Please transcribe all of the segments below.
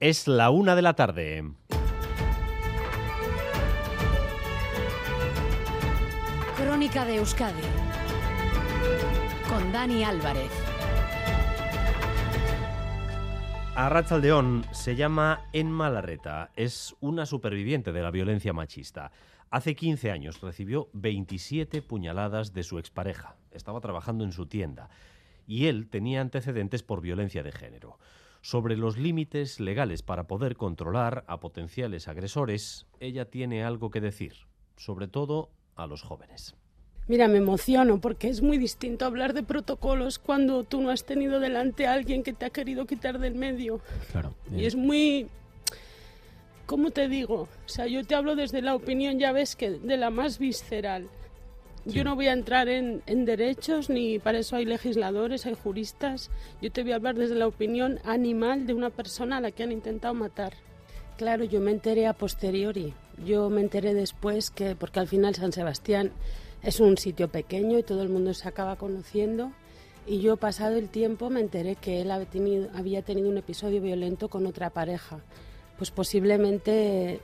Es la una de la tarde. Crónica de Euskadi con Dani Álvarez. Arrachaldeón se llama Enma Larreta. Es una superviviente de la violencia machista. Hace 15 años recibió 27 puñaladas de su expareja. Estaba trabajando en su tienda y él tenía antecedentes por violencia de género. Sobre los límites legales para poder controlar a potenciales agresores, ella tiene algo que decir, sobre todo a los jóvenes. Mira, me emociono porque es muy distinto hablar de protocolos cuando tú no has tenido delante a alguien que te ha querido quitar del medio. Claro. Y es muy... ¿Cómo te digo? O sea, yo te hablo desde la opinión, ya ves, que de la más visceral. Yo no voy a entrar en, en, derechos, ni para eso hay legisladores, hay juristas. Yo te voy a hablar desde la opinión animal de una persona a la que han intentado matar. Claro, yo me enteré a posteriori. Yo me enteré después que, porque al final San Sebastián es un sitio pequeño y todo el mundo se acaba conociendo. Y yo, pasado el tiempo, me enteré que él había tenido, había tenido un episodio violento con otra pareja. Pues posiblemente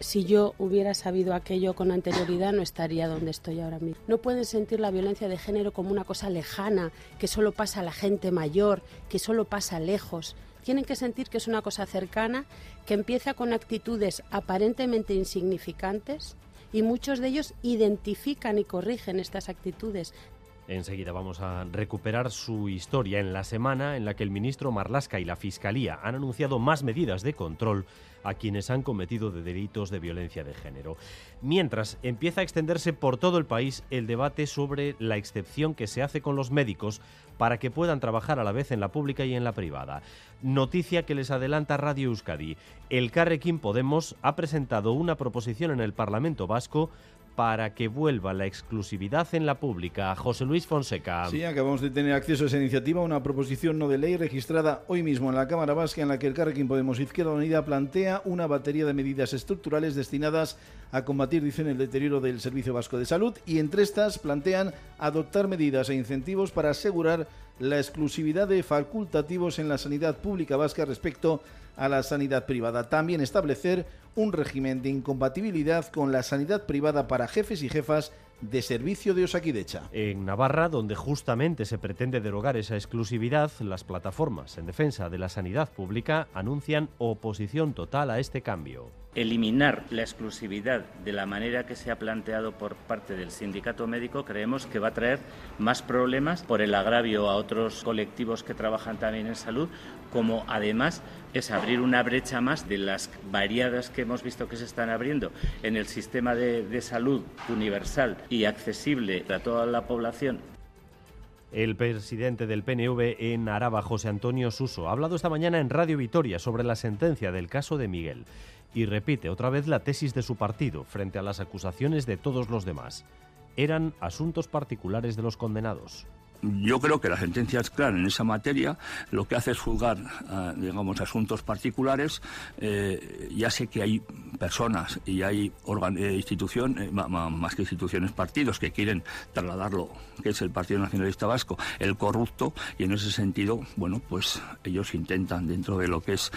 si yo hubiera sabido aquello con anterioridad no estaría donde estoy ahora mismo. No pueden sentir la violencia de género como una cosa lejana, que solo pasa a la gente mayor, que solo pasa lejos. Tienen que sentir que es una cosa cercana, que empieza con actitudes aparentemente insignificantes y muchos de ellos identifican y corrigen estas actitudes. Enseguida vamos a recuperar su historia en la semana en la que el ministro Marlasca y la Fiscalía han anunciado más medidas de control a quienes han cometido de delitos de violencia de género. Mientras empieza a extenderse por todo el país el debate sobre la excepción que se hace con los médicos para que puedan trabajar a la vez en la pública y en la privada. Noticia que les adelanta Radio Euskadi. El Carrequín Podemos ha presentado una proposición en el Parlamento Vasco para que vuelva la exclusividad en la pública. José Luis Fonseca. Sí, acabamos de tener acceso a esa iniciativa, una proposición no de ley registrada hoy mismo en la Cámara Vasca en la que el Carrequín Podemos Izquierda Unida plantea una batería de medidas estructurales destinadas a combatir, dicen, el deterioro del Servicio Vasco de Salud y entre estas plantean adoptar medidas e incentivos para asegurar la exclusividad de facultativos en la sanidad pública vasca respecto a la sanidad privada. También establecer un régimen de incompatibilidad con la sanidad privada para jefes y jefas de servicio de Osakidecha. En Navarra, donde justamente se pretende derogar esa exclusividad, las plataformas en defensa de la sanidad pública anuncian oposición total a este cambio eliminar la exclusividad de la manera que se ha planteado por parte del sindicato médico creemos que va a traer más problemas por el agravio a otros colectivos que trabajan también en salud, como además es abrir una brecha más de las variadas que hemos visto que se están abriendo en el sistema de, salud universal y accesible a toda la población. El presidente del PNV en Araba, José Antonio Suso, ha hablado esta mañana en Radio Vitoria sobre la sentencia del caso de Miguel y repite otra vez la tesis de su partido frente a las acusaciones de todos los demás. Eran asuntos particulares de los condenados. Yo creo que la sentencia es clara en esa materia. Lo que hace es juzgar, uh, digamos, asuntos particulares. Eh, ya sé que hay personas y hay eh, instituciones, eh, más que instituciones, partidos que quieren trasladarlo, que es el Partido Nacionalista Vasco, el corrupto, y en ese sentido, bueno, pues ellos intentan, dentro de lo que es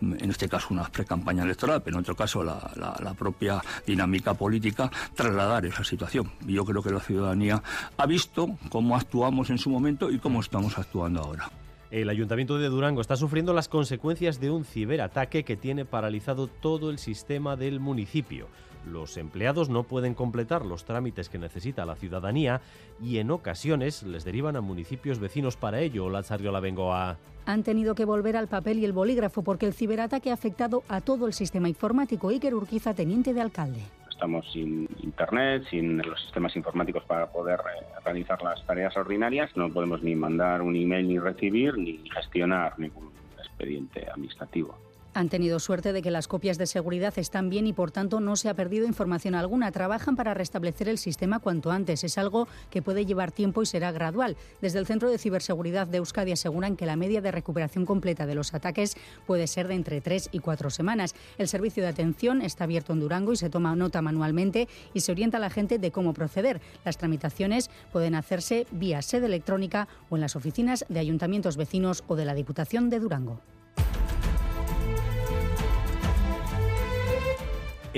en este caso una pre-campaña electoral, pero en otro caso la, la, la, propia dinámica política, trasladar esa situación. Yo creo que la ciudadanía ha visto cómo actuamos en su momento y cómo estamos actuando ahora. El Ayuntamiento de Durango está sufriendo las consecuencias de un ciberataque que tiene paralizado todo el sistema del municipio. Los empleados no pueden completar los trámites que necesita la ciudadanía y en ocasiones les derivan a municipios vecinos para ello. La Bengoa. Han tenido que volver al papel y el bolígrafo porque el ciberataque ha afectado a todo el sistema informático. Iker Urquiza, teniente de alcalde estamos sin internet, sin los sistemas informáticos para poder eh, realizar las tareas ordinarias. No podemos ni mandar un email ni recibir ni gestionar ningún expediente administrativo. Han tenido suerte de que las copias de seguridad están bien y por tanto no se ha perdido información alguna. Trabajan para restablecer el sistema cuanto antes. Es algo que puede llevar tiempo y será gradual. Desde el Centro de Ciberseguridad de Euskadi aseguran que la media de recuperación completa de los ataques puede ser de entre tres y cuatro semanas. El servicio de atención está abierto en Durango y se toma nota manualmente y se orienta a la gente de cómo proceder. Las tramitaciones pueden hacerse vía sede electrónica o en las oficinas de ayuntamientos vecinos o de la Diputación de Durango.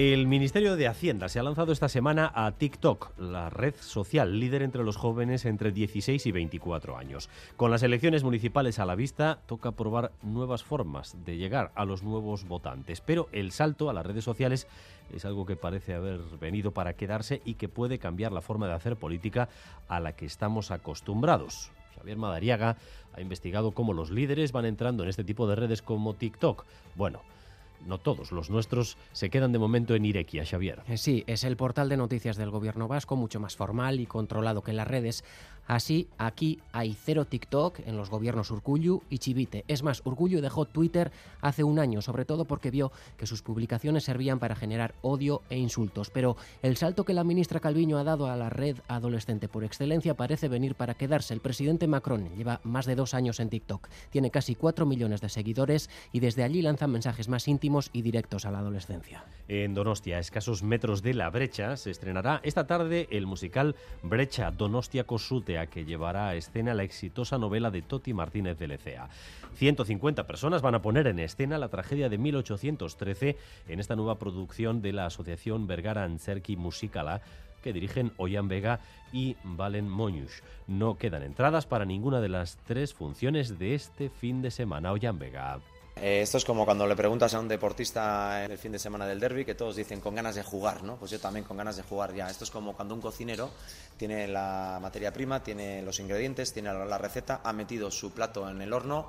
El Ministerio de Hacienda se ha lanzado esta semana a TikTok, la red social líder entre los jóvenes entre 16 y 24 años. Con las elecciones municipales a la vista, toca probar nuevas formas de llegar a los nuevos votantes. Pero el salto a las redes sociales es algo que parece haber venido para quedarse y que puede cambiar la forma de hacer política a la que estamos acostumbrados. Javier Madariaga ha investigado cómo los líderes van entrando en este tipo de redes como TikTok. Bueno, no todos, los nuestros se quedan de momento en Irequia, Xavier. Eh, sí, es el portal de noticias del gobierno vasco, mucho más formal y controlado que las redes. Así, aquí hay cero TikTok en los gobiernos Urcullu y Chivite. Es más, Urcullu dejó Twitter hace un año, sobre todo porque vio que sus publicaciones servían para generar odio e insultos. Pero el salto que la ministra Calviño ha dado a la red adolescente por excelencia parece venir para quedarse. El presidente Macron lleva más de dos años en TikTok, tiene casi cuatro millones de seguidores y desde allí lanza mensajes más íntimos y directos a la adolescencia. En Donostia, a escasos metros de la brecha, se estrenará esta tarde el musical Brecha Donostia Cosute que llevará a escena la exitosa novela de Toti Martínez de Lecea. 150 personas van a poner en escena la tragedia de 1813 en esta nueva producción de la Asociación Vergara Anserki Musicala que dirigen Oyan Vega y Valen Moñush. No quedan entradas para ninguna de las tres funciones de este fin de semana. Oyan Vega. Eh, esto es como cuando le preguntas a un deportista en el fin de semana del derby que todos dicen con ganas de jugar, ¿no? Pues yo también con ganas de jugar ya. Esto es como cuando un cocinero tiene la materia prima, tiene los ingredientes, tiene la receta, ha metido su plato en el horno,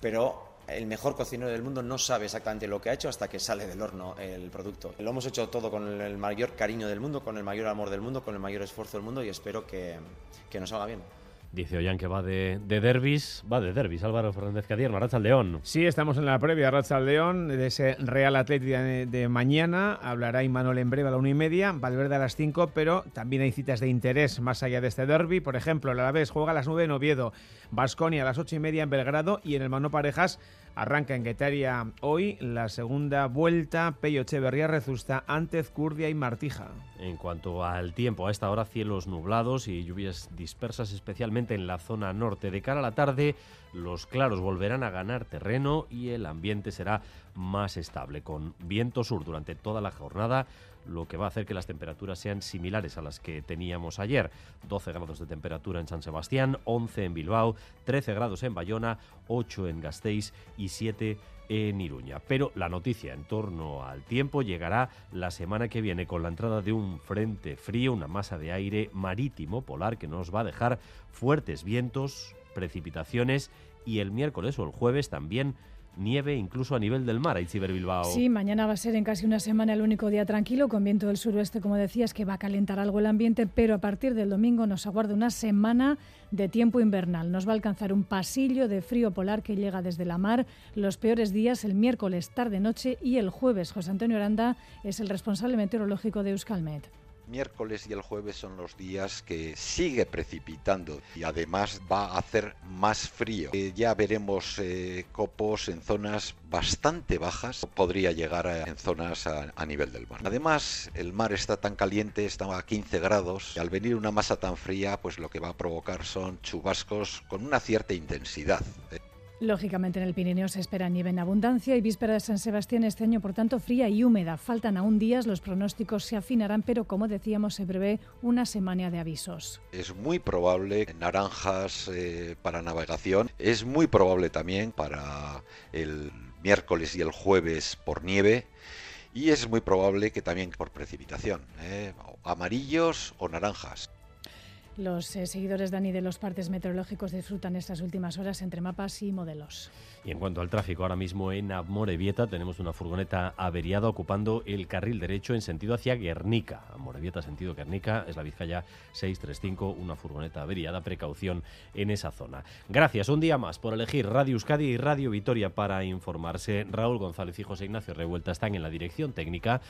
pero el mejor cocinero del mundo no sabe exactamente lo que ha hecho hasta que sale del horno el producto. Lo hemos hecho todo con el mayor cariño del mundo, con el mayor amor del mundo, con el mayor esfuerzo del mundo y espero que, que nos haga bien. Dice Ollán que va de, de derbis, va de derbis, Álvaro Fernández Cadierno, Racha León. Sí, estamos en la previa, Racha León, de ese Real Atlético de, mañana. Hablará Imanol en breve a la una y media, Valverde a las cinco, pero también hay citas de interés más allá de este derby. Por ejemplo, el Alavés juega a las nueve en Oviedo, Basconia a las ocho y media en Belgrado y en el Mano Parejas Arranca en Guetaria hoy la segunda vuelta Peyo Echeverría Rezusta ante Curdia y Martija. En cuanto al tiempo, a esta hora cielos nublados y lluvias dispersas especialmente en la zona norte. De cara a la tarde, los claros volverán a ganar terreno y el ambiente será más estable, con viento sur durante toda la jornada lo que va a hacer que las temperaturas sean similares a las que teníamos ayer. 12 grados de temperatura en San Sebastián, 11 en Bilbao, 13 grados en Bayona, 8 en Gasteiz y 7 en Iruña. Pero la noticia en torno al tiempo llegará la semana que viene con la entrada de un frente frío, una masa de aire marítimo polar que nos va a dejar fuertes vientos, precipitaciones y el miércoles o el jueves también nieve incluso a nivel del mar, Itziber Bilbao. Sí, mañana va a ser en casi una semana el único día tranquilo, con viento del suroeste, como decías, que va a calentar algo el ambiente, pero a partir del domingo nos aguarda una semana de tiempo invernal. Nos va a alcanzar un pasillo de frío polar que llega desde la mar. Los peores días el miércoles tarde-noche y el jueves. José Antonio Aranda es el responsable meteorológico de Euskalmet miércoles y el jueves son los días que sigue precipitando y además va a hacer más frío. Eh, ya veremos eh, copos en zonas bastante bajas, podría llegar a, en zonas a, nivel del mar. Además, el mar está tan caliente, está a 15 grados, al venir una masa tan fría, pues lo que va a provocar son chubascos con una cierta intensidad. Lógicamente en el Pirineo se espera nieve en abundancia y víspera de San Sebastián este año, por tanto, fría y húmeda. Faltan aún días, los pronósticos se afinarán, pero como decíamos, se prevé una semana de avisos. Es muy probable naranjas eh, para navegación, es muy probable también para el miércoles y el jueves por nieve y es muy probable que también por precipitación, eh, amarillos o naranjas. Los eh, seguidores, Dani, de los partes meteorológicos disfrutan estas últimas horas entre mapas y modelos. Y en cuanto al tráfico, ahora mismo en Amorebieta tenemos una furgoneta averiada ocupando el carril derecho en sentido hacia Guernica. Amorebieta, sentido Guernica, es la Vizcaya 635, una furgoneta averiada. Precaución en esa zona. Gracias un día más por elegir Radio Euskadi y Radio Vitoria para informarse. Raúl González y José Ignacio Revuelta están en la dirección técnica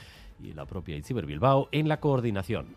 y la propia Itziber Bilbao en la coordinación.